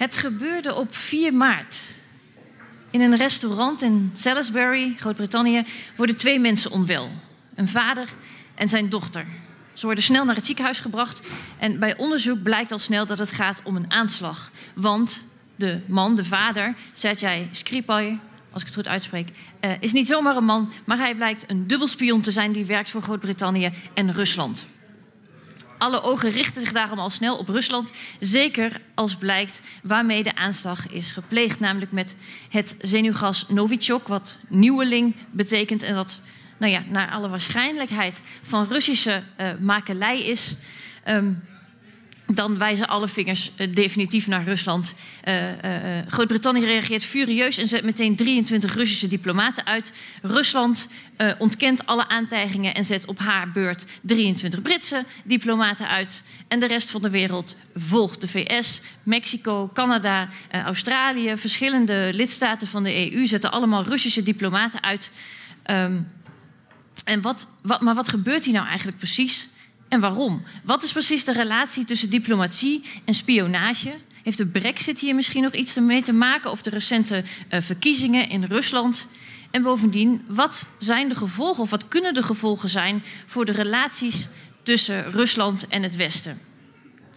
Het gebeurde op 4 maart. In een restaurant in Salisbury, Groot-Brittannië, worden twee mensen onwel. Een vader en zijn dochter. Ze worden snel naar het ziekenhuis gebracht en bij onderzoek blijkt al snel dat het gaat om een aanslag. Want de man, de vader, Sergei Skripal, als ik het goed uitspreek, uh, is niet zomaar een man, maar hij blijkt een dubbelspion te zijn die werkt voor Groot-Brittannië en Rusland. Alle ogen richten zich daarom al snel op Rusland. Zeker als blijkt waarmee de aanslag is gepleegd. Namelijk met het zenuwgas Novichok, wat nieuweling betekent. En dat nou ja, naar alle waarschijnlijkheid van Russische uh, makelij is. Um, dan wijzen alle vingers uh, definitief naar Rusland. Uh, uh, Groot-Brittannië reageert furieus en zet meteen 23 Russische diplomaten uit. Rusland ontkent alle aantijgingen en zet op haar beurt 23 Britse diplomaten uit. En de rest van de wereld volgt de VS, Mexico, Canada, Australië. Verschillende lidstaten van de EU zetten allemaal Russische diplomaten uit. Um, en wat, wat, maar wat gebeurt hier nou eigenlijk precies? En waarom? Wat is precies de relatie tussen diplomatie en spionage? Heeft de brexit hier misschien nog iets mee te maken? Of de recente uh, verkiezingen in Rusland? En bovendien, wat zijn de gevolgen of wat kunnen de gevolgen zijn voor de relaties tussen Rusland en het Westen?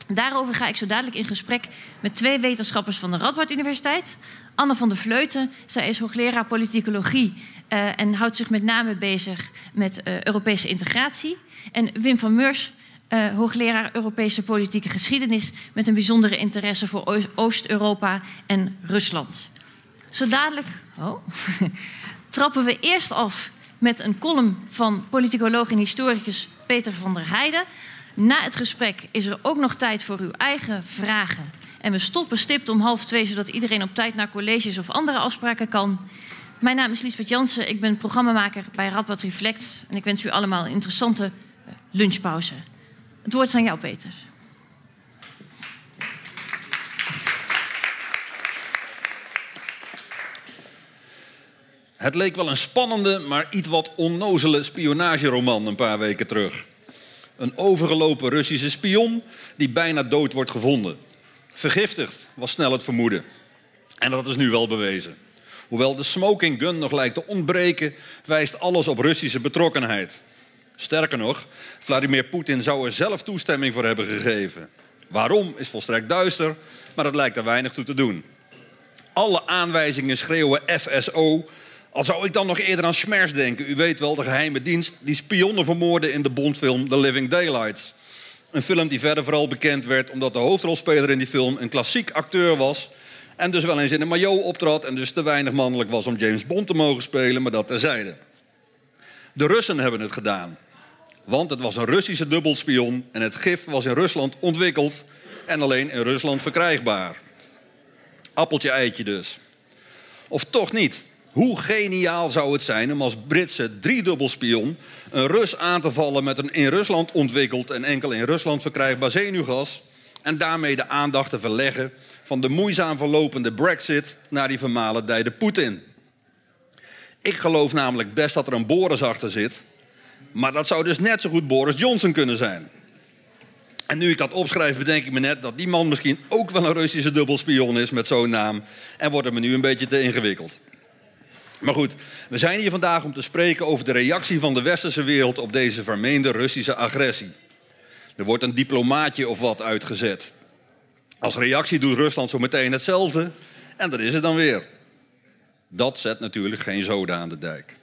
Daarover ga ik zo dadelijk in gesprek met twee wetenschappers van de Radboud Universiteit. Anne van der Vleuten, zij is hoogleraar politicologie uh, en houdt zich met name bezig met uh, Europese integratie. En Wim van Meurs, uh, hoogleraar Europese politieke geschiedenis met een bijzondere interesse voor Oost-Europa en Rusland. Zo dadelijk oh, trappen we eerst af met een column van politicoloog en historicus Peter van der Heijden. Na het gesprek is er ook nog tijd voor uw eigen vragen. En we stoppen stipt om half twee, zodat iedereen op tijd naar colleges of andere afspraken kan. Mijn naam is Liesbeth Jansen, ik ben programmamaker bij Radboud Reflect. En ik wens u allemaal een interessante lunchpauze. Het woord is aan jou, Peter. Het leek wel een spannende, maar iets wat onnozele spionageroman een paar weken terug. Een overgelopen Russische spion die bijna dood wordt gevonden. Vergiftigd was snel het vermoeden. En dat is nu wel bewezen. Hoewel de smoking gun nog lijkt te ontbreken, wijst alles op Russische betrokkenheid. Sterker nog, Vladimir Poetin zou er zelf toestemming voor hebben gegeven. Waarom is volstrekt duister, maar het lijkt er weinig toe te doen. Alle aanwijzingen schreeuwen FSO. Al zou ik dan nog eerder aan Schmers denken. U weet wel, de geheime dienst die spionnen vermoordde in de Bondfilm The Living Daylights. Een film die verder vooral bekend werd omdat de hoofdrolspeler in die film een klassiek acteur was. En dus wel eens in een maillot optrad en dus te weinig mannelijk was om James Bond te mogen spelen, maar dat terzijde. De Russen hebben het gedaan. Want het was een Russische dubbelspion en het gif was in Rusland ontwikkeld en alleen in Rusland verkrijgbaar. Appeltje eitje dus. Of toch niet? Hoe geniaal zou het zijn om als Britse driedubbelspion een Rus aan te vallen met een in Rusland ontwikkeld en enkel in Rusland verkrijgbaar zenuwgas en daarmee de aandacht te verleggen van de moeizaam verlopende Brexit naar die vermalendijde Poetin. Ik geloof namelijk best dat er een Boris achter zit, maar dat zou dus net zo goed Boris Johnson kunnen zijn. En nu ik dat opschrijf, bedenk ik me net dat die man misschien ook wel een Russische dubbelspion is met zo'n naam. En wordt het me nu een beetje te ingewikkeld. Maar goed, we zijn hier vandaag om te spreken over de reactie van de westerse wereld op deze vermeende Russische agressie. Er wordt een diplomaatje of wat uitgezet. Als reactie doet Rusland zo meteen hetzelfde en dat is het dan weer. Dat zet natuurlijk geen zoden aan de dijk.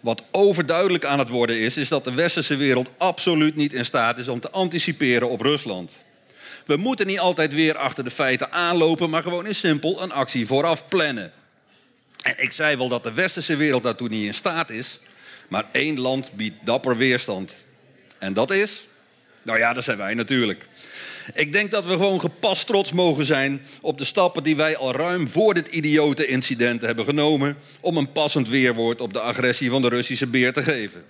Wat overduidelijk aan het worden is, is dat de westerse wereld absoluut niet in staat is om te anticiperen op Rusland. We moeten niet altijd weer achter de feiten aanlopen, maar gewoon in simpel een actie vooraf plannen. En ik zei wel dat de westerse wereld daartoe niet in staat is, maar één land biedt dapper weerstand. En dat is? Nou ja, dat zijn wij natuurlijk. Ik denk dat we gewoon gepast trots mogen zijn op de stappen die wij al ruim voor dit idiote incident hebben genomen om een passend weerwoord op de agressie van de Russische beer te geven.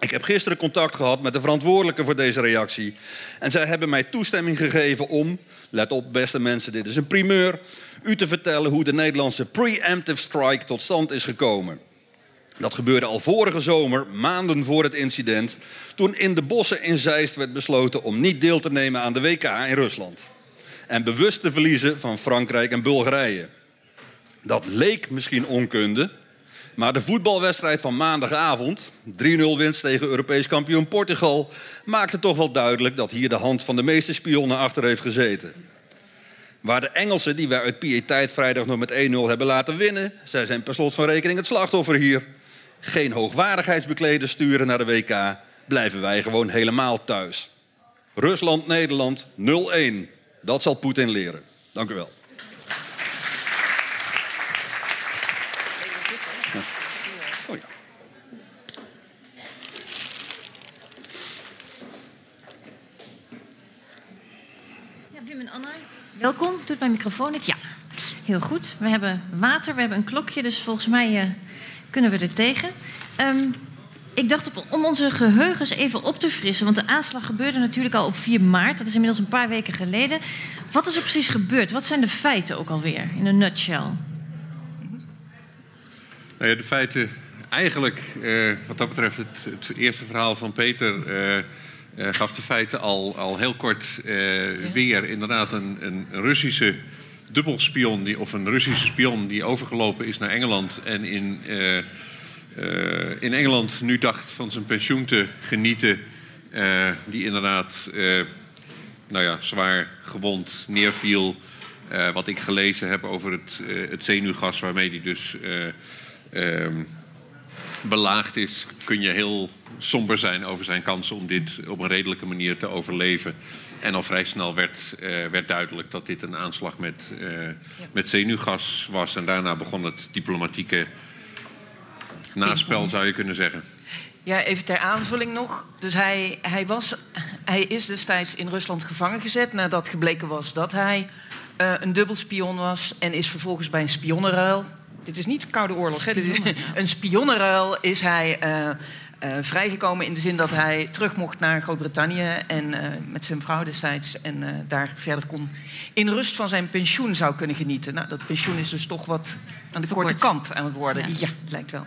Ik heb gisteren contact gehad met de verantwoordelijke voor deze reactie. En zij hebben mij toestemming gegeven om, let op beste mensen, dit is een primeur, u te vertellen hoe de Nederlandse preemptive strike tot stand is gekomen. Dat gebeurde al vorige zomer, maanden voor het incident, toen in de bossen in Zeist werd besloten om niet deel te nemen aan de WK in Rusland. en bewust te verliezen van Frankrijk en Bulgarije. Dat leek misschien onkunde, maar de voetbalwedstrijd van maandagavond, 3-0 winst tegen Europees kampioen Portugal, maakte toch wel duidelijk dat hier de hand van de meeste spionnen achter heeft gezeten. Waar de Engelsen, die wij uit pietijd vrijdag nog met 1-0 hebben laten winnen, zij zijn per slot van rekening het slachtoffer hier. Geen hoogwaardigheidsbekleders sturen naar de WK, blijven wij gewoon helemaal thuis. Rusland-Nederland 0-1. Dat zal Poetin leren. Dank u wel. Oh ja. Ja, Wim Anna, welkom. Doet mijn microfoon het? Ja, heel goed. We hebben water, we hebben een klokje, dus volgens mij uh, kunnen we er tegen. Um, ik dacht op, om onze geheugens even op te frissen, want de aanslag gebeurde natuurlijk al op 4 maart. Dat is inmiddels een paar weken geleden. Wat is er precies gebeurd? Wat zijn de feiten ook alweer, in een nutshell? Nou ja, de feiten, eigenlijk, uh, wat dat betreft, het, het, eerste verhaal van Peter uh, uh, gaf de feiten al, al heel kort weer. Inderdaad, een, een Russische dubbelspion, die, of een Russische spion die overgelopen is naar Engeland en in uh, in Engeland nu dacht van zijn pensioen te genieten. Uh, die inderdaad nou ja, zwaar gewond neerviel. wat ik gelezen heb over het, het zenuwgas waarmee hij dus ehm, belaagd is, kun je heel somber zijn over zijn kansen om dit op een redelijke manier te overleven. En al vrij snel werd, werd duidelijk dat dit een aanslag met, met zenuwgas was. En daarna begon het diplomatieke naspel zou je kunnen zeggen. Ja, even ter aanvulling nog. Dus hij, hij, was, hij is destijds in Rusland gevangen gezet nadat gebleken was dat hij uh, een dubbelspion was en is vervolgens bij een spionnenruil. Dit is niet Koude Oorlog, hè? Dit is, een spionnenruil is hij uh, uh, vrijgekomen in de zin dat hij terug mocht naar Groot-Brittannië en met zijn vrouw destijds en daar verder kon in rust van zijn pensioen zou kunnen genieten. Nou, dat pensioen is dus toch wat aan de korte kant aan het worden. Ja, ja lijkt wel.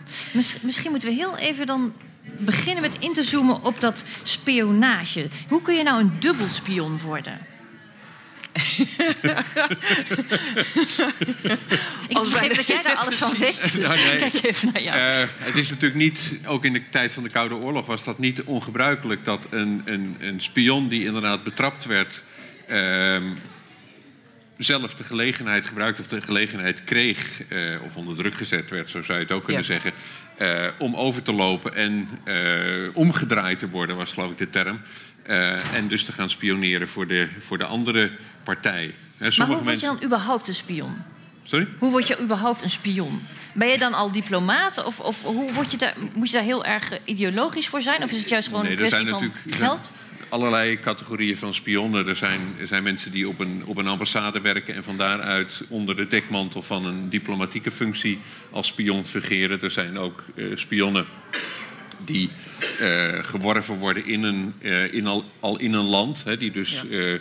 Misschien moeten we heel even dan beginnen met in te zoomen op dat spionage. Hoe kun je nou een dubbelspion worden? Ik begreep dat jij daar alles van weet. Ja, nee. Kijk even naar jou. Uh, het is natuurlijk niet, ook in de tijd van de Koude Oorlog was dat niet ongebruikelijk dat een, een, een spion die inderdaad betrapt werd. Uh, zelf de gelegenheid gebruikte of de gelegenheid kreeg, uh, of onder druk gezet werd, zo zou je het ook kunnen ja. zeggen, uh, om over te lopen en uh, omgedraaid te worden, was geloof ik de term. En dus te gaan spioneren voor de, voor de andere partij. maar hoe word je dan überhaupt een spion? Sorry? Hoe word je überhaupt een spion? Ben je dan al diplomaat? Of, of hoe word je daar, moet je daar heel erg ideologisch voor zijn? Of is het juist gewoon nee, een kwestie van geld? allerlei categorieën van spionnen. Er zijn, er zijn mensen die op een, op een ambassade werken en van daaruit onder de dekmantel van een diplomatieke functie als spion fungeren. Er zijn ook uh, spionnen die uh, geworven worden in een, uh, in al, al in een land, hè, die dus ja.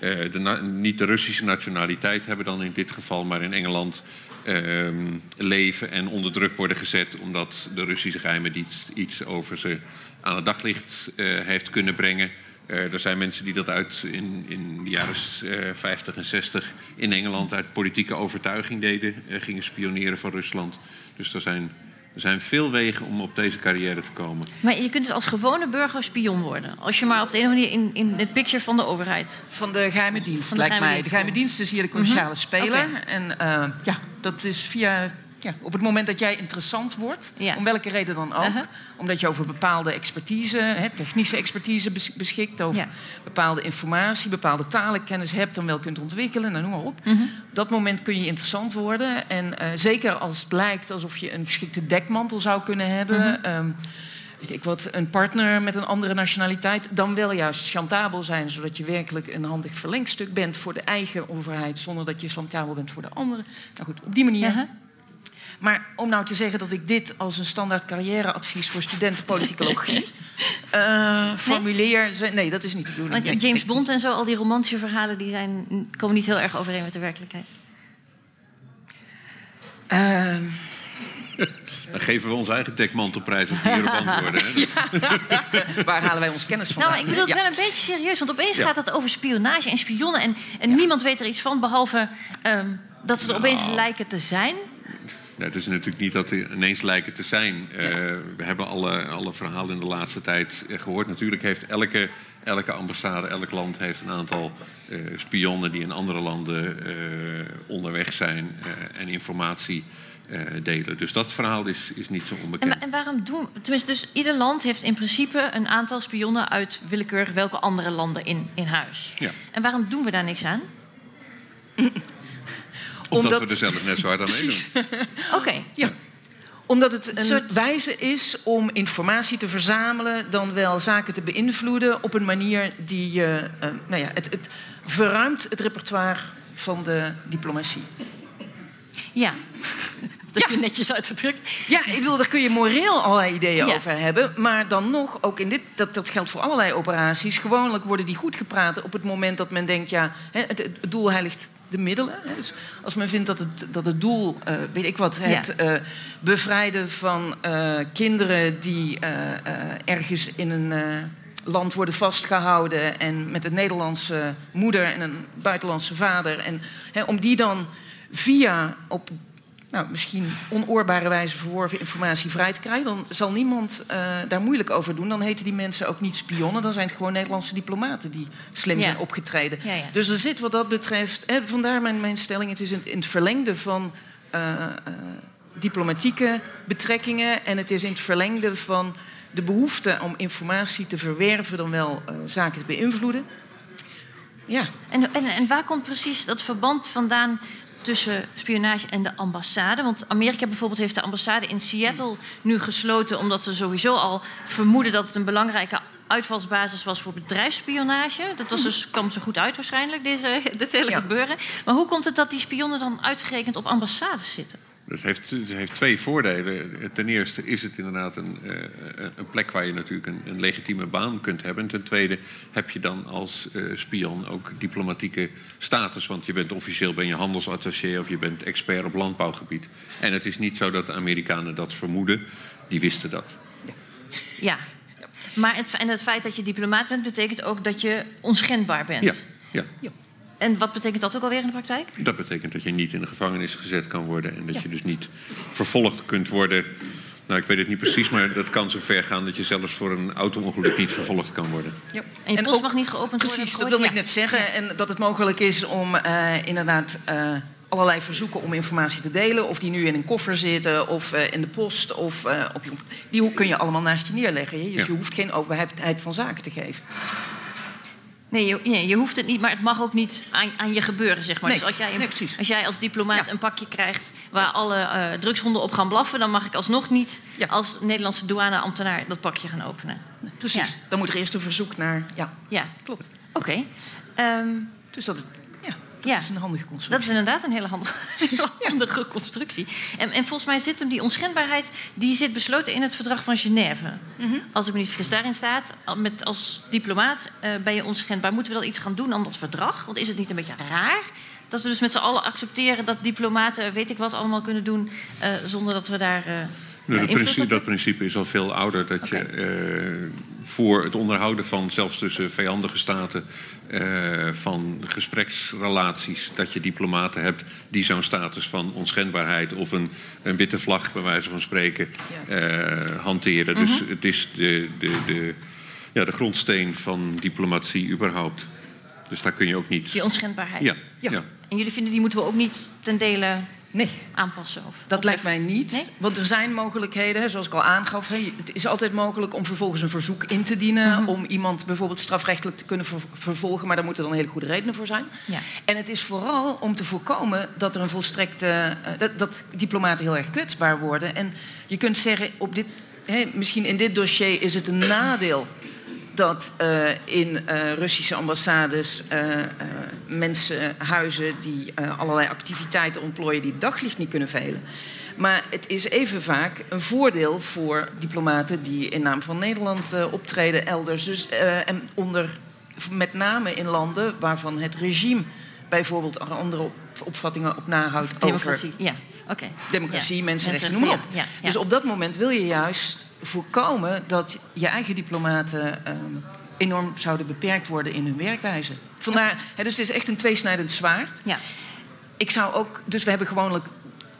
de, niet de Russische nationaliteit hebben dan in dit geval, maar in Engeland ehm, leven en onder druk worden gezet omdat de Russische geheime dienst iets over ze aan het daglicht heeft kunnen brengen. Uh, er zijn mensen die dat uit in, in de jaren uh, eh, 50 en 60 in Engeland uit politieke overtuiging deden, uh, gingen spioneren van Rusland. Dus er zijn, er zijn veel wegen om op deze carrière te komen. Maar je kunt dus als gewone burger spion worden, als je maar op de een of andere manier in, in het picture van de overheid. Van de geheime dienst, van de lijkt geheime mij. Dienst. De geheime dienst is hier de commerciële mm -hmm. speler. Okay. En ja, dat is via ja, op het moment dat jij interessant wordt, ja. om welke reden dan ook, uh -huh. omdat je over bepaalde expertise, hè, technische expertise beschikt, over ja. bepaalde informatie, bepaalde talenkennis hebt, dan wel kunt ontwikkelen, nou, noem maar op. Uh -huh. Op dat moment kun je interessant worden. En uh, zeker als het lijkt alsof je een geschikte dekmantel zou kunnen hebben. Uh -huh. um, weet ik wat, een partner met een andere nationaliteit, dan wel juist chantabel zijn, zodat je werkelijk een handig verlengstuk bent voor de eigen overheid, zonder dat je chantabel bent voor de andere. Nou goed, op die manier. Maar om nou te zeggen dat ik dit als een standaard carrièreadvies voor studenten politicologie uh, formuleer. Nee? nee? dat is niet de bedoeling. Want James Bond en zo, al die romantische verhalen, die zijn, komen niet heel erg overeen met de werkelijkheid. Uh, Dan geven we onze eigen dekmantelprijs op die antwoorden. Hè? Waar halen wij ons kennis van? Nou, ik bedoel het wel een beetje serieus. Want opeens gaat het over spionage en spionnen. En, en niemand weet er iets van, behalve ehm, dat ze er opeens lijken te zijn. Nou, het is natuurlijk niet dat er ineens lijken te zijn. Uh, we hebben alle, alle verhalen in de laatste tijd eh, gehoord. Natuurlijk heeft elke, elke ambassade, elk land heeft een aantal uh, spionnen die in andere landen onderweg zijn en informatie delen. Dus dat verhaal is, is niet zo onbekend. En, en, waarom doen. Tenminste, dus ieder land heeft in principe een aantal spionnen uit willekeurig welke andere landen in, in huis. Ja. En waarom doen we daar niks aan? Omdat, we er zelf net zo hard aan meedoen. Oké. Ja. Omdat het een soort wijze is om informatie te verzamelen, dan wel zaken te beïnvloeden op een manier die je. Uh, nou ja, het, het verruimt het repertoire van de diplomatie. Ja. Dat ja. je netjes uitgedrukt. Ja, ik bedoel, daar kun je moreel allerlei ideeën over hebben. Maar dan nog, ook in dit, dat, dat geldt voor allerlei operaties. Gewoonlijk worden die goed gepraat op het moment dat men denkt: ja, het, het doel heiligt de middelen. Dus als men vindt dat het, dat het doel, uh, weet ik wat, het uh, bevrijden van uh, kinderen die ergens in een land worden vastgehouden en met een Nederlandse moeder en een buitenlandse vader, en hè, om die dan via op nou, misschien onoorbare wijze verworven informatie vrij te krijgen, dan zal niemand uh, daar moeilijk over doen. Dan heten die mensen ook niet spionnen, dan zijn het gewoon Nederlandse diplomaten die slim zijn opgetreden. Ja, ja. Dus er zit wat dat betreft, hè, vandaar mijn, mijn stelling, het is in, in het verlengde van uh, uh, diplomatieke betrekkingen en het is in het verlengde van de behoefte om informatie te verwerven, dan wel zaken te beïnvloeden. Ja. En, en, en waar komt precies dat verband vandaan tussen spionage en de ambassade. Want Amerika bijvoorbeeld heeft de ambassade in Seattle nu gesloten... omdat ze sowieso al vermoeden dat het een belangrijke uitvalsbasis was voor bedrijfsspionage. Dat was dus, kwam zo goed uit waarschijnlijk, deze, dit hele gebeuren. Maar hoe komt het dat die spionnen dan uitgerekend op ambassades zitten? Dat heeft, twee voordelen. Ten eerste is het inderdaad een, uh, een plek waar je natuurlijk een, een, legitieme baan kunt hebben. ten tweede heb je dan als uh, spion ook diplomatieke status. Want je bent officieel ben je handelsattaché of je bent expert op landbouwgebied. En het is niet zo dat de Amerikanen dat vermoeden. Die wisten dat. Ja, maar het, en het feit dat je diplomaat bent, betekent ook dat je onschendbaar bent. Ja, ja. ja. En wat betekent dat ook alweer in de praktijk? Dat betekent dat je niet in de gevangenis gezet kan worden en dat je dus niet vervolgd kunt worden. Nou, ik weet het niet precies, maar dat kan zo ver gaan dat je zelfs voor een auto-ongeluk niet vervolgd kan worden. Ja. En je post mag niet geopend precies, worden. Precies, dat wilde ik net zeggen. En dat het mogelijk is om uh, inderdaad uh, allerlei verzoeken om informatie te delen. Of die nu in een koffer zitten, of uh, in de post, of op je... Die kun je allemaal naast je neerleggen. Hè? Dus je hoeft geen openheid van zaken te geven. Nee je, je, hoeft het niet, maar het mag ook niet aan, aan je gebeuren, zeg maar. Nee, dus als jij, nee, als jij als diplomaat een pakje krijgt waar alle uh, drugshonden op gaan blaffen, dan mag ik alsnog niet als Nederlandse douaneambtenaar dat pakje gaan openen. precies. Dan moet er eerst een verzoek naar. Ja, ja. klopt. Oké. Okay. Um, ehm, dus dat het dat ja. is een handige constructie. Dat is inderdaad een hele handige, handige constructie. En, en, volgens mij zit hem die onschendbaarheid... die zit besloten in het verdrag van Genève. -hmm. Als ik me niet vergis, daarin staat... Met, als diplomaat uh, ben je onschendbaar. Moeten we wel iets gaan doen aan dat verdrag? Want is het niet een beetje raar... dat we dus met z'n allen accepteren... dat diplomaten weet ik wat allemaal kunnen doen... Uh, zonder dat we daar... Uh, dat, principe, dat, principe, is al veel ouder. Dat je uh, voor het onderhouden van, zelfs tussen vijandige staten, uh, van gespreksrelaties, dat je diplomaten hebt die zo'n status van onschendbaarheid of een, een witte vlag, bij wijze van spreken, uh, hanteren. Mm -hmm. Dus mhm. het is de, de, de, ja, de grondsteen van diplomatie überhaupt. Dus daar kun je ook niet. Die onschendbaarheid. Ja. ja. ja. En jullie vinden die moeten we ook niet ten dele nee. aanpassen? Of dat lijkt mij niet. Want er zijn mogelijkheden, zoals ik al aangaf. het is altijd mogelijk om vervolgens een verzoek in te dienen. Mhm. Om iemand bijvoorbeeld strafrechtelijk te kunnen vervolgen. Maar daar moeten dan hele goede redenen voor zijn. Ja. En het is vooral om te voorkomen dat er een volstrekte. Uh, dat, dat, diplomaten heel erg kwetsbaar worden. En je kunt zeggen, op dit, misschien in dit dossier is het een nadeel dat uh, in uh, Russische ambassades uh, mensen huizen die allerlei activiteiten ontplooien die het daglicht niet kunnen velen. Maar het is even vaak een voordeel voor diplomaten die in naam van Nederland optreden elders. Dus, en onder, met name in landen waarvan het regime bijvoorbeeld andere opvattingen op nahoudt Democratie, over ja. Okay. democratie, ja. mensenrechten, noem maar op. Dus op dat moment wil je juist voorkomen dat je eigen diplomaten ehm, enorm zouden beperkt worden in hun werkwijze. Vandaar, dus het is echt een tweesnijdend zwaard. Ja. Ik zou ook, dus we hebben gewoonlijk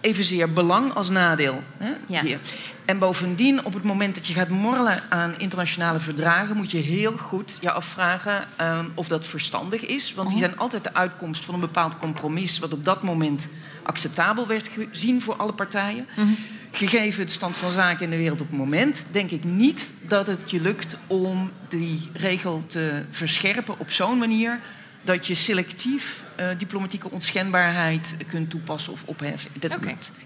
evenzeer belang als nadeel hè, ja. hier. En bovendien, op het moment dat je gaat morrelen aan internationale verdragen, moet je heel goed je afvragen ehm, of dat verstandig is. Want die mhm. zijn altijd de uitkomst van een bepaald compromis, wat op dat moment acceptabel werd gezien voor alle partijen. Mm Gegeven de stand van zaken in de wereld op het moment, denk ik niet dat het je lukt om die regel te verscherpen op zo'n manier dat je selectief uh, diplomatieke onschendbaarheid kunt toepassen of opheffen. Dat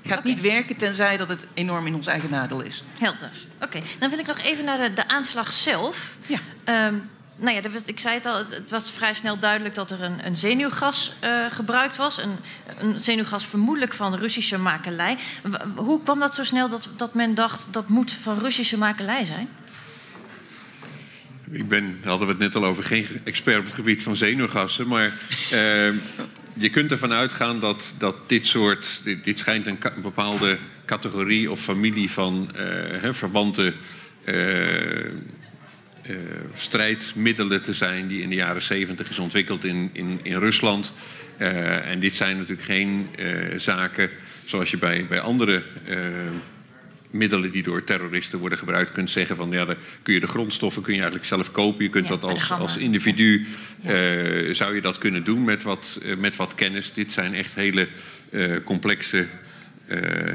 gaat niet werken tenzij dat het enorm in ons eigen nadeel is. Helder. Oké, dan wil ik nog even naar de, de aanslag zelf. Ja. Um, nou ja, ik zei het al, het was vrij snel duidelijk dat er een, een zenuwgas uh, gebruikt was. Een, een, zenuwgas vermoedelijk van Russische makelij. Hoe kwam dat zo snel dat, dat men dacht dat moet van Russische makelij zijn? Ik ben, hadden we het net al over, geen expert op het gebied van zenuwgassen. Maar uh, je kunt ervan uitgaan dat, dat dit soort. Dit, schijnt een, een, bepaalde categorie of familie van uh, verwanten. strijdmiddelen te zijn die in de jaren 70 is ontwikkeld in, in, in Rusland. en dit zijn natuurlijk geen zaken zoals je bij, bij andere middelen die door terroristen worden gebruikt kunt zeggen van ja, dan kun je de grondstoffen kun je eigenlijk zelf kopen. Je kunt dat als, als individu zou je dat kunnen doen met wat, met wat kennis. Dit zijn echt hele complexe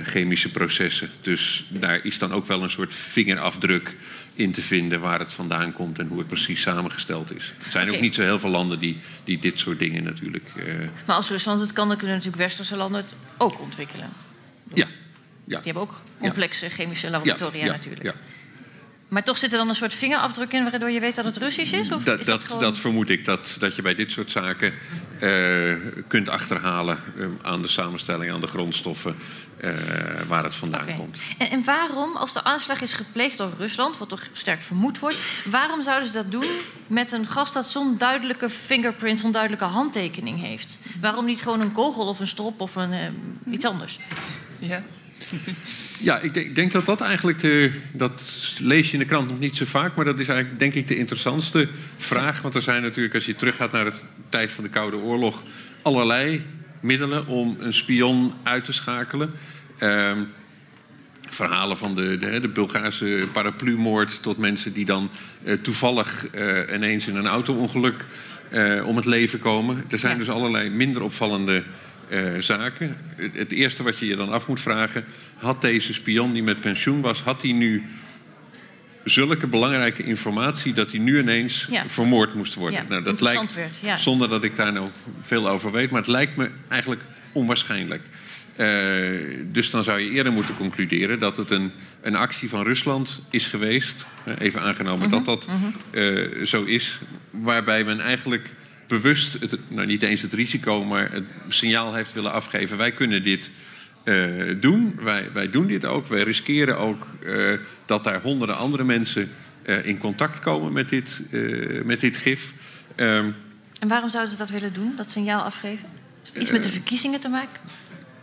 chemische processen. Dus daar is dan ook wel een soort vingerafdruk in te vinden waar het vandaan komt en hoe het precies samengesteld is. Er zijn ook niet zo heel veel landen die, die dit soort dingen natuurlijk. Maar als Rusland het kan, dan kunnen natuurlijk westerse landen het ook ontwikkelen. Ja, ja. Die hebben ook complexe chemische laboratoria natuurlijk. Maar toch zit er dan een soort vingerafdruk in waardoor je weet dat het Russisch is? Of dat, is dat, dat, vermoed ik, dat, dat je bij dit soort zaken uh, kunt achterhalen uh, aan de samenstelling, aan de grondstoffen, uh, waar het vandaan okay. komt. En, en, waarom, als de aanslag is gepleegd door Rusland, wat toch sterk vermoed wordt, waarom zouden ze dat doen met een gas dat zo'n duidelijke fingerprint, zo'n duidelijke handtekening heeft? Waarom niet gewoon een kogel of een strop of een, iets anders? Ja. Ja, ik denk, denk, dat dat eigenlijk de. Dat lees je in de krant nog niet zo vaak, maar dat is eigenlijk denk ik de interessantste vraag. Want er zijn natuurlijk, als je teruggaat naar de tijd van de Koude Oorlog, allerlei middelen om een spion uit te schakelen. Ehm, verhalen van de, de, de Bulgaarse paraplumoord tot mensen die dan eh, toevallig eh, ineens in een auto-ongeluk eh, om het leven komen. Er zijn dus allerlei minder opvallende uh, zaken. Het eerste wat je je dan af moet vragen... had deze spion die met pensioen was... had hij nu zulke belangrijke informatie... dat hij nu ineens vermoord moest worden? Ja, nou, dat lijkt, werd, ja. zonder dat ik daar nou veel over weet... maar het lijkt me eigenlijk onwaarschijnlijk. Uh, dus dan zou je eerder moeten concluderen dat het een, een actie van Rusland is geweest. Even aangenomen dat mhm, dat uh, zo is. Waarbij men eigenlijk bewust, het, nou niet eens het risico, maar het signaal heeft willen afgeven. Wij kunnen dit uh, doen. Wij, wij doen dit ook. Wij riskeren ook uh, dat daar honderden andere mensen uh, in contact komen met dit, met dit gif. Um, en waarom zouden ze dat willen doen, dat signaal afgeven? Is het iets met de verkiezingen te maken?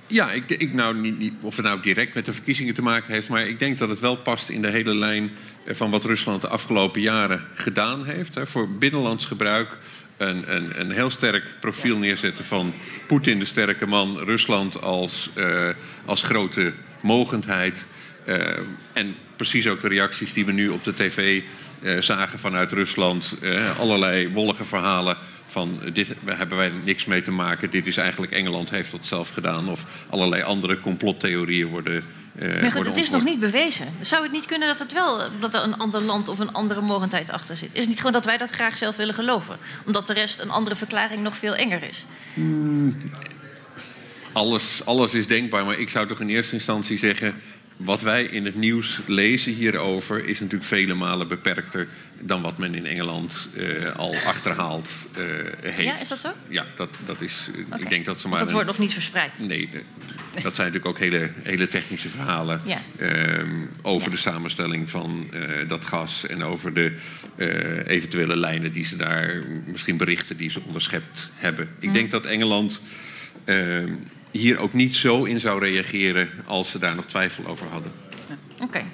Ja, ik, ik nou niet, of het nou direct met de verkiezingen te maken heeft, maar ik denk dat het wel past in de hele lijn van wat Rusland de afgelopen jaren gedaan heeft. Hè, voor binnenlands gebruik een, een, een heel sterk profiel neerzetten van Poetin, de sterke man, Rusland als, uh, als grote mogendheid. Uh, en precies ook de reacties die we nu op de tv uh, zagen vanuit Rusland. allerlei wollige verhalen van dit hebben wij niks mee te maken. Dit is eigenlijk Engeland heeft dat zelf gedaan. Of allerlei andere complottheorieën worden uh, maar goed, het is nog niet bewezen. Zou het niet kunnen dat, het wel, dat er een ander land of een andere mogendheid achter zit? Is het niet gewoon dat wij dat graag zelf willen geloven? Omdat de rest een andere verklaring nog veel enger is? Hmm. alles, alles is denkbaar, maar ik zou toch in eerste instantie zeggen... wat wij in het nieuws lezen hierover is natuurlijk vele malen beperkter dan wat men in Engeland uh, al achterhaald uh, heeft. Ja, is dat zo? Ja, dat, dat is. Okay. Ik denk dat ze maar. Dat wordt nog niet verspreid. Nee, de, dat zijn natuurlijk ook hele, hele technische verhalen ja. uh, over ja. de samenstelling van dat gas en over de eventuele lijnen die ze daar, misschien berichten die ze onderschept hebben. Ik mm. denk dat Engeland ehm, hier ook niet zo in zou reageren als ze daar nog twijfel over hadden. Oké.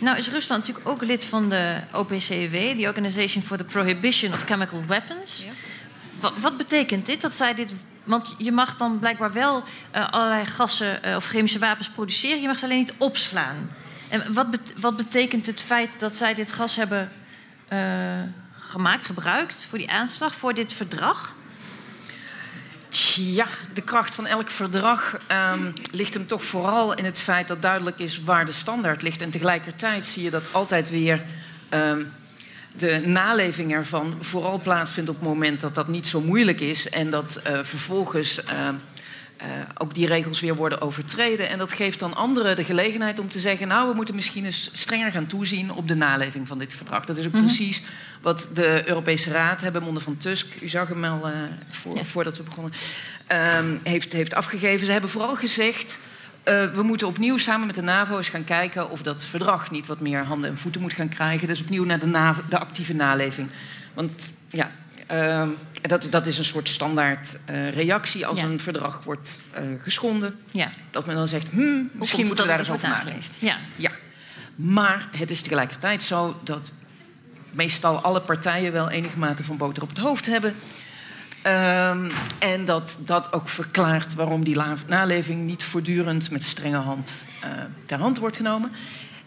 Nou is Rusland natuurlijk ook lid van de OPCW, de Organization for the Prohibition of Chemical Weapons. Ja. Wat, wat, betekent dit? Dat zij dit. Want je mag dan blijkbaar wel uh, allerlei gassen uh, of chemische wapens produceren, je mag ze alleen niet opslaan. En wat, bet wat betekent het feit dat zij dit gas hebben uh, gemaakt, gebruikt voor die aanslag, voor dit verdrag? Ja, de kracht van elk verdrag um, ligt hem toch vooral in het feit dat duidelijk is waar de standaard ligt. En tegelijkertijd zie je dat altijd weer um, de naleving ervan vooral plaatsvindt op het moment dat dat niet zo moeilijk is. En dat uh, vervolgens uh, uh, ook die regels weer worden overtreden. En dat geeft dan anderen de gelegenheid om te zeggen: Nou, we moeten misschien eens strenger gaan toezien op de naleving van dit verdrag. Dat is ook mm -hmm. precies wat de Europese Raad, hebben monden van Tusk, u zag hem al uh, voor, ja. voordat we begonnen, um, heeft, heeft afgegeven. Ze hebben vooral gezegd. Uh, we moeten opnieuw samen met de NAVO eens gaan kijken of dat verdrag niet wat meer handen en voeten moet gaan krijgen. Dus opnieuw naar de, NAVO, de actieve naleving. Want uh, dat, dat is een soort standaard uh, reactie als ja. een verdrag wordt uh, geschonden. Ja. Dat men dan zegt, hmm, misschien moeten we daar eens over nadenken. Ja. ja. Maar het is tegelijkertijd zo dat meestal alle partijen wel enige mate van boter op het hoofd hebben. Um, en dat dat ook verklaart waarom die naleving niet voortdurend met strenge hand uh, ter hand wordt genomen.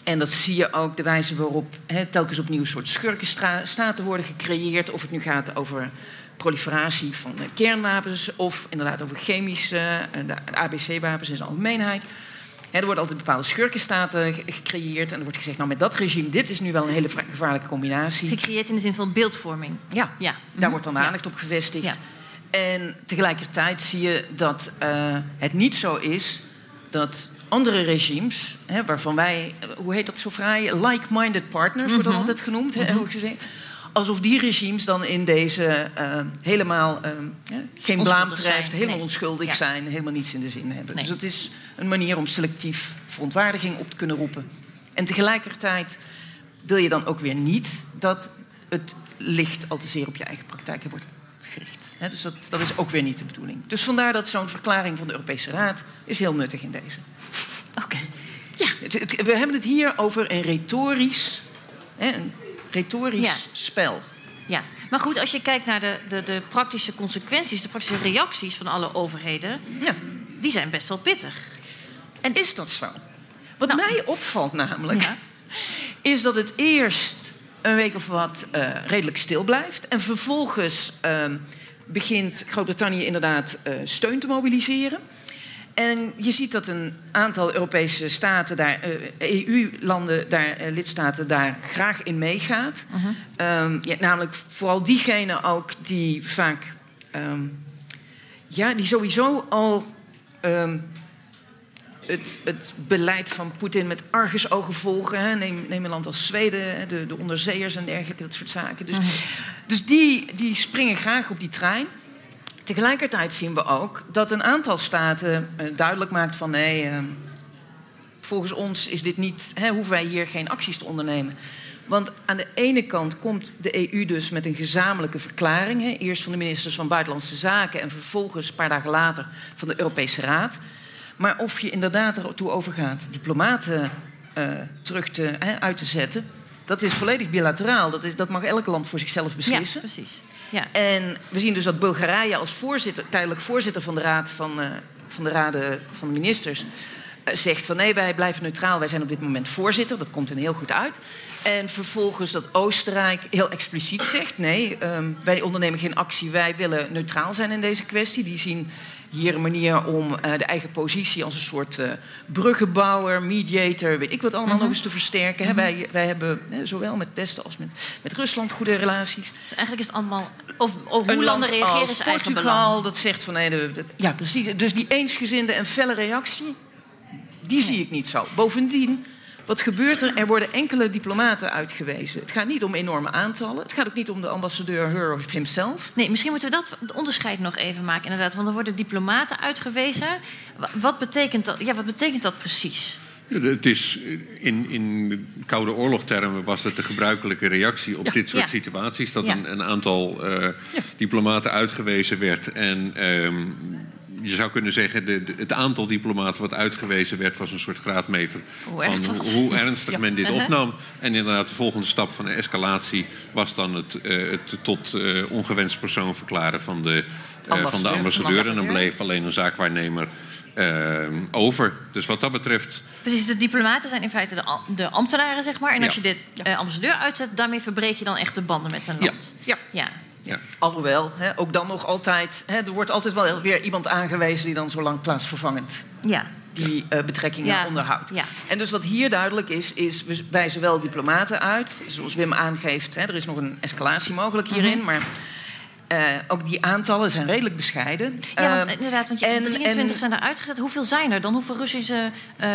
En dat zie je ook de wijze waarop he, telkens opnieuw een soort schurkenstaten worden gecreëerd. Of het nu gaat over proliferatie van kernwapens of inderdaad over chemische, de ABC-wapens in zijn algemeenheid. er worden altijd bepaalde schurkenstaten gecreëerd. En er wordt gezegd, nou met dat regime, dit is nu wel een hele gevaarlijke combinatie. Gecreëerd in de zin van beeldvorming. Ja, ja. daar wordt dan aandacht ja. op gevestigd. Ja. En tegelijkertijd zie je dat uh, het niet zo is dat andere regimes, hè, waarvan wij, hoe heet dat zo fraai, like-minded partners mm -hmm. worden altijd genoemd, mm -hmm. hè, alsof die regimes dan in deze uh, helemaal uh, ja, geen blaam treft, helemaal nee. onschuldig ja. zijn, helemaal niets in de zin hebben. Nee. Dus het is een manier om selectief verontwaardiging op te kunnen roepen. En tegelijkertijd wil je dan ook weer niet dat het licht al te zeer op je eigen praktijken wordt gericht. He, dus dat, dat, is ook weer niet de bedoeling. Dus vandaar dat zo'n verklaring van de Europese Raad is heel nuttig in deze. Oké. Okay. Ja, het, het, we hebben het hier over een retorisch, een retorisch ja. spel. Ja, maar goed, als je kijkt naar de, de, de, praktische consequenties, de praktische reacties van alle overheden, ja. die zijn best wel pittig. En is dat zo? Wat nou. mij opvalt namelijk, ja. is dat het eerst een week of wat uh, redelijk stil blijft. En vervolgens uh, begint Groot-Brittannië inderdaad uh, steun te mobiliseren. En je ziet dat een aantal Europese staten, daar, EU-landen, daar, lidstaten, daar graag in meegaat. -huh. Um, ja, namelijk vooral diegenen ook die vaak, um, ja, die sowieso al um, het, het, beleid van Poetin met argusogen volgen. Hè. Neem, neem, een land als Zweden, de, de onderzeeërs en dergelijke, dat soort zaken. Dus, -huh. dus die, die springen graag op die trein. Tegelijkertijd zien we ook dat een aantal staten uh, duidelijk maakt van nee, uh, volgens ons is dit niet, hè, hoeven wij hier geen acties te ondernemen. Want aan de ene kant komt de EU dus met een gezamenlijke verklaring. Hè, eerst van de ministers van Buitenlandse Zaken en vervolgens een paar dagen later van de Europese Raad. Maar of je inderdaad ertoe overgaat diplomaten uh, terug te, uit te zetten, dat is volledig bilateraal. Dat, is, dat mag elk land voor zichzelf beslissen. Ja, precies. Ja. En we zien dus dat Bulgarije als voorzitter, tijdelijk voorzitter van de Raad van, uh, van de Raden van de Ministers. Zegt van nee, wij blijven neutraal, wij zijn op dit moment voorzitter. Dat komt er heel goed uit. En vervolgens dat Oostenrijk heel expliciet zegt: nee, um, wij ondernemen geen actie, wij willen neutraal zijn in deze kwestie. Die zien hier een manier om uh, de eigen positie als een soort uh, bruggenbouwer, mediator, weet ik wat allemaal mm -hmm. nog eens te versterken. Mm -hmm. wij, wij hebben uh, zowel met het Westen als met, met Rusland goede relaties. Dus eigenlijk is het allemaal. Of, of hoe landen reageren is eigen Portugal, dat zegt van nee, ja precies. Dus die eensgezinde en felle reactie, Die zie ik niet zo. Bovendien, wat gebeurt er? Er worden enkele diplomaten uitgewezen. Het gaat niet om enorme aantallen. Het gaat ook niet om de ambassadeur her of himself. Nee, misschien moeten we dat onderscheid nog even maken, inderdaad. Want er worden diplomaten uitgewezen. Wat betekent dat, ja, wat betekent dat precies? Ja, het is in, in Koude Oorlogtermen was het de gebruikelijke reactie op dit soort situaties. Dat een, een, aantal uh, diplomaten uitgewezen werd. En um, je zou kunnen zeggen, de, het aantal diplomaten wat uitgewezen werd, was een soort graadmeter van hoe, ernstig men dit uh-huh. opnam. En inderdaad, de volgende stap van de escalatie was dan het, uh, het tot uh, ongewenst persoon verklaren van de, uh, van de ambassadeur. En dan bleef alleen een zaakwaarnemer over. Dus wat dat betreft. Precies, de diplomaten zijn in feite de, de ambtenaren, zeg maar. En als je de ambassadeur uitzet, daarmee verbreek je dan echt de banden met een land. ja. ja. Ja. Alhoewel, hè, ook dan nog altijd... Hè, er wordt altijd wel weer iemand aangewezen... die dan zo lang plaatsvervangend ja. die uh, betrekkingen ja. onderhoudt. Ja. En dus wat hier duidelijk is, is... we wijzen wel diplomaten uit. Zoals Wim aangeeft, hè, er is nog een escalatie mogelijk hierin. Mm Maar uh, ook die aantallen zijn redelijk bescheiden. Ja, want, uh, inderdaad, want je en, 23 en, zijn er uitgezet. Hoeveel zijn er dan? Hoeveel Russische uh,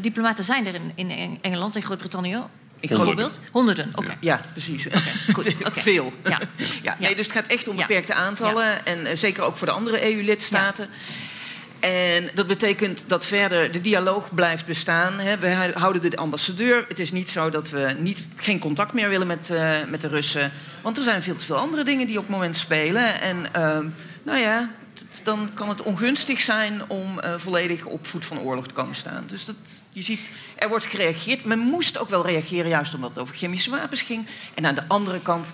diplomaten zijn er in, in Engeland, in Groot-Brittannië? Ik voorbeeld? Honderden, oké. Ja, precies. Okay, goed. Veel. Ja. ja. Nee, dus het gaat echt om beperkte aantallen. En uh, zeker ook voor de andere EU-lidstaten. En dat betekent dat verder de dialoog blijft bestaan. Hè. We houden de ambassadeur. Het is niet zo dat we niet, geen contact meer willen met, uh, met de Russen. Want er zijn veel te veel andere dingen die op het moment spelen. En uh, nou ja, dan kan het ongunstig zijn om uh, volledig op voet van oorlog te komen staan. Dus dat, je ziet, er wordt gereageerd. Men moest ook wel reageren, juist omdat het over chemische wapens ging. En aan de andere kant,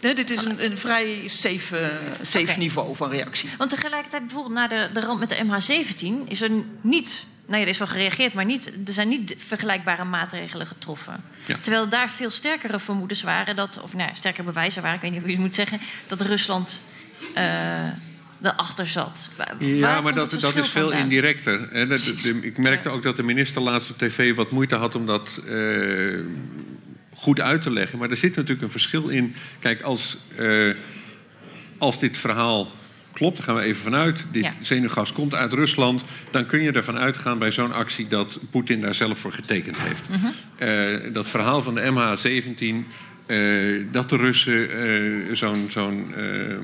ja, dit is een, een vrij safe, uh, safe okay. niveau van reactie. Want tegelijkertijd, bijvoorbeeld na de, de ramp met de MH17, is er niet nou ja, er is wel gereageerd, maar niet, er zijn niet vergelijkbare maatregelen getroffen. Ja. Terwijl daar veel sterkere vermoedens waren, dat, of nou, sterker bewijzen waren, ik weet niet hoe je het moet zeggen, dat Rusland uh, erachter zat. ja, maar dat, dat is veel indirecter. ik merkte ook dat de minister laatst op tv wat moeite had om dat uh, goed uit te leggen. Maar er zit natuurlijk een verschil in. Kijk, als, uh, als dit verhaal klopt, daar gaan we even vanuit. Dit ja. zenuwgas komt uit Rusland. Dan kun je ervan uitgaan bij zo'n actie dat Poetin daar zelf voor getekend heeft. Uh -huh. dat verhaal van de MH17. Uh, dat de Russen zo'n zo'n uh,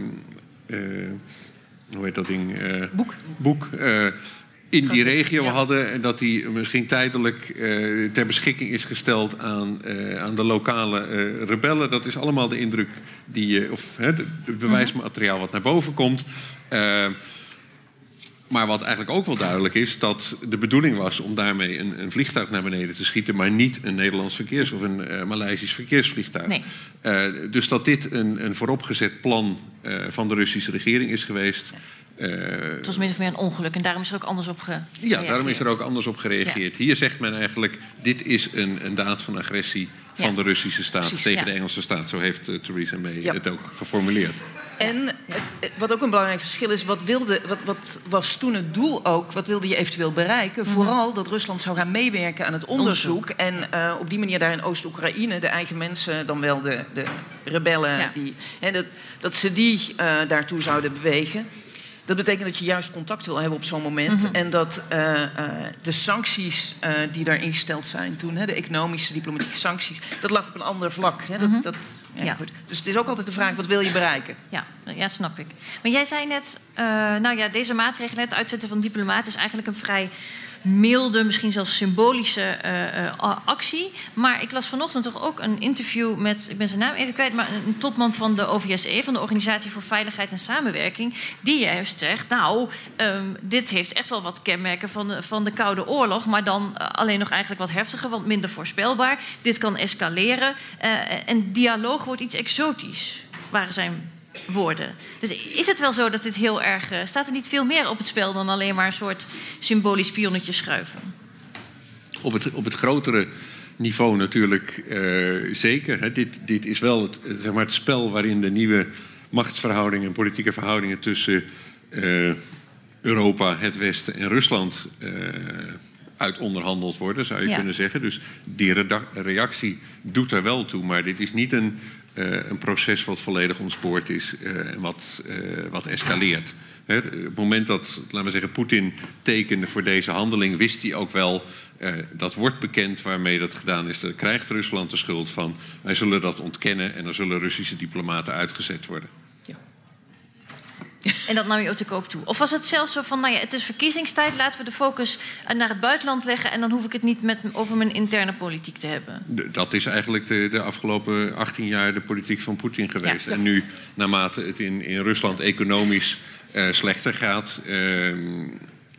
hoe heet dat ding? boek. Boek. in die regio hadden en dat die misschien tijdelijk ter beschikking is gesteld aan, aan de lokale rebellen. Dat is allemaal de indruk die of het bewijsmateriaal wat naar boven komt. Maar wat eigenlijk ook wel duidelijk is, dat de bedoeling was om daarmee een, een vliegtuig naar beneden te schieten, maar niet een Nederlands verkeers- of een uh, Maleisisch verkeersvliegtuig. Nee. Uh, dus dat dit een, een vooropgezet plan uh, van de Russische regering is geweest. Het was min of meer een ongeluk en daarom is er ook anders op gereageerd. Ja, daarom is er ook anders op gereageerd. Ja. Hier zegt men eigenlijk: dit is een, een daad van agressie van ja. de Russische staat Precies, tegen de Engelse staat. Zo heeft Theresa May het ook geformuleerd. En het, wat ook een belangrijk verschil is, wat, wilde, wat, wat, was toen het doel ook? Wat wilde je eventueel bereiken? -hmm. Vooral dat Rusland zou gaan meewerken aan het onderzoek. onderzoek. En uh, op die manier daar in Oost-Oekraïne de eigen mensen, dan wel de, de rebellen, ja. die, hè, dat, dat ze die uh, daartoe zouden bewegen. Dat betekent dat je juist contact wil hebben op zo'n moment. Mm -hmm. En dat uh, uh, de sancties uh, die daar ingesteld zijn toen, hè, de economische, diplomatieke sancties, dat lag op een ander vlak. Hè, dat, mm -hmm. dat, ja, ja. Dus het is ook altijd de vraag: wat wil je bereiken? Ja, ja snap ik. Maar jij zei net, nou ja, deze maatregelen, het uitzetten van diplomaten, is eigenlijk een vrij milde, misschien zelfs symbolische uh, uh, actie. Maar ik las vanochtend toch ook een interview met, ik ben zijn naam even kwijt, maar een topman van de OVSE, van de Organisatie voor Veiligheid en Samenwerking, die juist zegt: Nou, um, dit heeft echt wel wat kenmerken van de, van de Koude Oorlog, maar dan uh, alleen nog eigenlijk wat heftiger, want minder voorspelbaar. Dit kan escaleren en dialoog wordt iets exotisch. Waren zijn woorden. Dus is het wel zo dat dit heel erg. Uh, staat er niet veel meer op het spel dan alleen maar een soort symbolisch pionnetje schuiven? Op het, op het grotere niveau natuurlijk uh, zeker. Hè. Dit, dit is wel het, zeg maar het spel waarin de nieuwe machtsverhoudingen en politieke verhoudingen tussen uh, Europa, het Westen en Rusland uit onderhandeld worden, zou je ja. kunnen zeggen. Dus die reactie doet er wel toe. Maar dit is niet een, een proces wat volledig ontspoord is en wat, wat escaleert. Op het moment dat, laten we zeggen, Poetin tekende voor deze handeling, wist hij ook wel, dat wordt bekend waarmee dat gedaan is. Daar krijgt Rusland de schuld van. Wij zullen dat ontkennen en dan zullen Russische diplomaten uitgezet worden. En dat nam je ook te koop toe. Of was het zelfs zo van, nou ja, het is verkiezingstijd, laten we de focus naar het buitenland leggen en dan hoef ik het niet met, over mijn interne politiek te hebben? Dat is eigenlijk de, de afgelopen 18 jaar de politiek van Poetin geweest. En nu, naarmate het in, in Rusland economisch uh, slechter gaat, uh,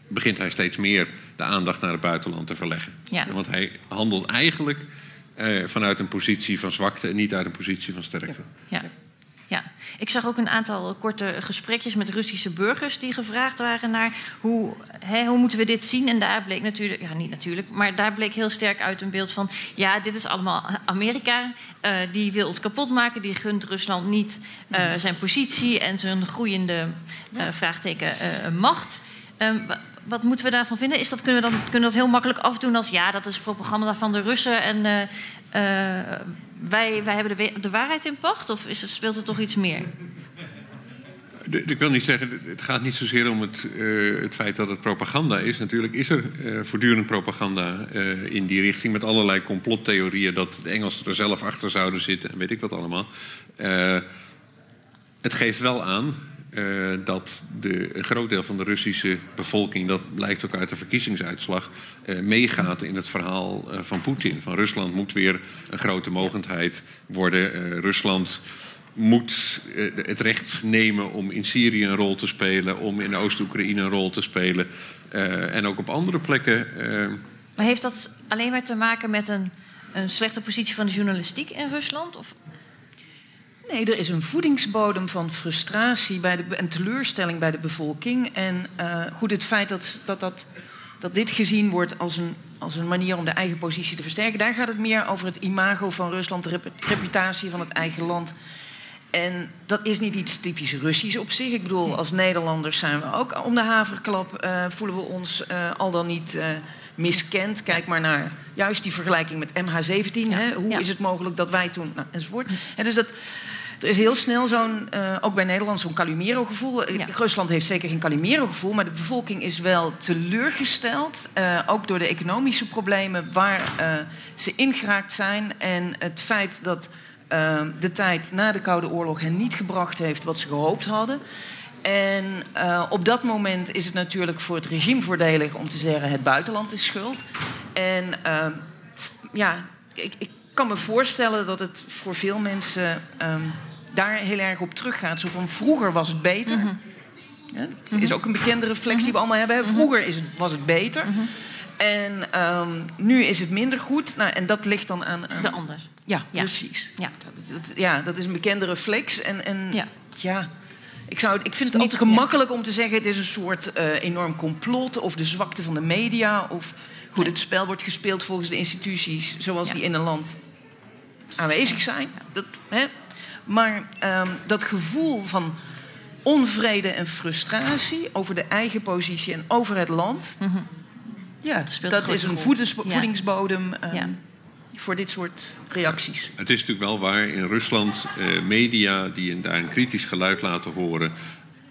begint hij steeds meer de aandacht naar het buitenland te verleggen. Ja. Want hij handelt eigenlijk uh, vanuit een positie van zwakte en niet uit een positie van sterkte. Ja. Ja, ik zag ook een aantal korte gesprekjes met Russische burgers die gevraagd waren naar hoe, hè, hoe moeten we dit zien. En daar bleek natuurlijk, ja niet natuurlijk, maar daar bleek heel sterk uit een beeld van, ja, dit is allemaal Amerika. Uh, die wil het kapot maken, die gunt Rusland niet uh, zijn positie en zijn groeiende uh, vraagteken macht. Ehm, wat moeten we daarvan vinden? Is dat, kunnen, we dan, kunnen we dat heel makkelijk afdoen als ja, dat is propaganda van de Russen en wij, wij hebben de, de waarheid in pacht? Of is het, speelt er toch iets meer? Ik wil niet zeggen, het gaat niet zozeer om het, uh, het feit dat het propaganda is. Natuurlijk is er uh, voortdurend propaganda uh, in die richting... met allerlei complottheorieën dat de Engelsen er zelf achter zouden zitten... en weet ik wat allemaal. het geeft wel aan uh, dat de, een groot deel van de Russische bevolking, dat blijkt ook uit de verkiezingsuitslag, uh, meegaat in het verhaal uh, van Poetin. Van Rusland moet weer een grote mogendheid worden. Rusland moet het recht nemen om in Syrië een rol te spelen, om in Oost-Oekraïne een rol te spelen en ook op andere plekken. Maar heeft dat alleen maar te maken met een, een slechte positie van de journalistiek in Rusland? Of Nee, er is een voedingsbodem van frustratie bij de, en teleurstelling bij de bevolking. En uh, goed, het feit dat, dat, dat, dat dit gezien wordt als een, als een manier om de eigen positie te versterken, daar gaat het meer over het imago van Rusland, de reputatie van het eigen land. En dat is niet iets typisch Russisch op zich. Ik bedoel, als Nederlanders zijn we ook om de haverklap, uh, voelen we ons uh, al dan niet miskend. Kijk maar naar juist die vergelijking met MH17. Ja. Hè? Hoe ja. is het mogelijk dat wij toen. Nou, enzovoort. En dus dat, er is heel snel zo'n, uh, ook bij Nederland, zo'n Calimero-gevoel. Ja. Rusland heeft zeker geen Calimero-gevoel, maar de bevolking is wel teleurgesteld. Uh, ook door de economische problemen waar uh, ze ingeraakt zijn. En het feit dat de tijd na de Koude Oorlog hen niet gebracht heeft wat ze gehoopt hadden. En op dat moment is het natuurlijk voor het regime voordelig om te zeggen: het buitenland is schuld. En ja, ik, ik kan me voorstellen dat het voor veel mensen um, daar heel erg op teruggaat. Zo van vroeger was het beter. Mm -hmm. ja, dat is ook een bekende reflex die we allemaal hebben. Mhm. Vroeger is het, was het beter. En um, nu is het minder goed. Nou, en dat ligt dan aan. aan... De ander. Ja, ja. precies. Ja. Dat, dat, ja, dat is een bekende reflex. En, en ja. ja. Ik, zou, ik vind het niet gemakkelijk om te zeggen: het is een soort uh, enorm complot. of de zwakte van de media. of hoe nee. het spel wordt gespeeld volgens de instituties. zoals die in een land aanwezig zijn. Dat, hè? Maar um, dat gevoel van onvrede en frustratie over de eigen positie en over het land. Mm -hmm. Ja, dat, dat is een voedingsbodem um, ja. Voor dit soort reacties. Het is natuurlijk wel waar in Rusland uh, media die daar een kritisch geluid laten horen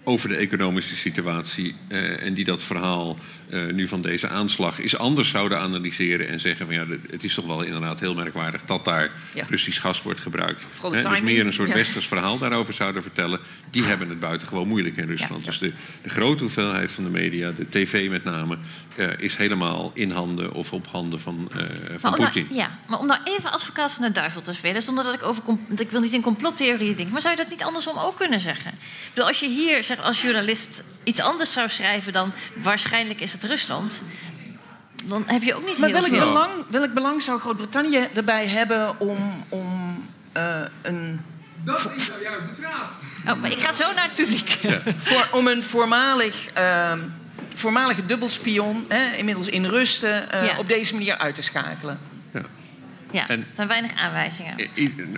over de economische situatie uh, en die dat verhaal uh, nu van deze aanslag is anders zouden analyseren en zeggen van ja, het is toch wel inderdaad heel merkwaardig dat daar ja. Russisch gas wordt gebruikt. He, dus meer een soort ja. westers verhaal daarover zouden vertellen, die hebben het buitengewoon moeilijk in Rusland. Ja, dus de, de, grote hoeveelheid van de media, de tv met name, uh, is helemaal in handen of op handen van, van Poetin. Ja, maar om nou even advocaat van de duivel te spelen, zonder dat ik over ik wil niet in complottheorieën denken, maar zou je dat niet andersom ook kunnen zeggen? Ik bedoel, als je hier zeg, als journalist iets anders zou schrijven dan waarschijnlijk is het Rusland. Dan heb je ook niet maar heel welk veel. Belang, welk belang zou Groot-Brittannië erbij hebben om, om uh, een. Dat is nou juist de vraag. Oh, maar ik ga zo naar het publiek. Ja. Voor, om een voormalig, uh, voormalige dubbelspion, hè, inmiddels in rusten, uh, ja. op deze manier uit te schakelen. Ja, en er zijn weinig aanwijzingen.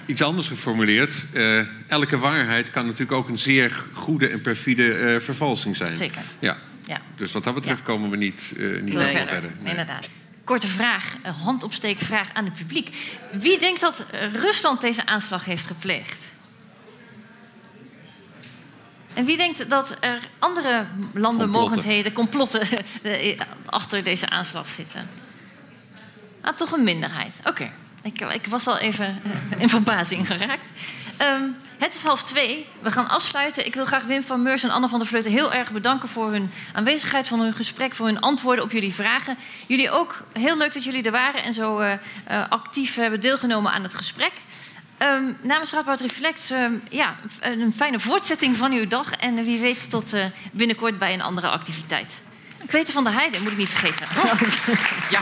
Iets anders geformuleerd. Uh, elke waarheid kan natuurlijk ook een zeer goede en perfide uh, vervalsing zijn. Zeker. Ja. ja. Dus wat dat betreft ja. komen we niet, uh, niet verder. verder. Nee. Inderdaad. korte vraag, een handopsteken vraag aan het publiek. Wie denkt dat Rusland deze aanslag heeft gepleegd? En wie denkt dat er andere landen, mogendheden, complotten achter deze aanslag zitten? Ah, toch een minderheid. Oké. Ik, ik, was al even uh, in verbazing geraakt. Um, het is half twee. We gaan afsluiten. Ik wil graag Wim van Meurs en Anne van der Vleuten heel erg bedanken voor hun aanwezigheid, voor hun gesprek, voor hun antwoorden op jullie vragen. Jullie ook heel leuk dat jullie er waren en zo uh, uh, actief hebben deelgenomen aan het gesprek. Um, namens Radboud Reflect, um, ja, een fijne voortzetting van uw dag. En wie weet tot binnenkort bij een andere activiteit. Weet van der Heide, moet ik niet vergeten. Ja.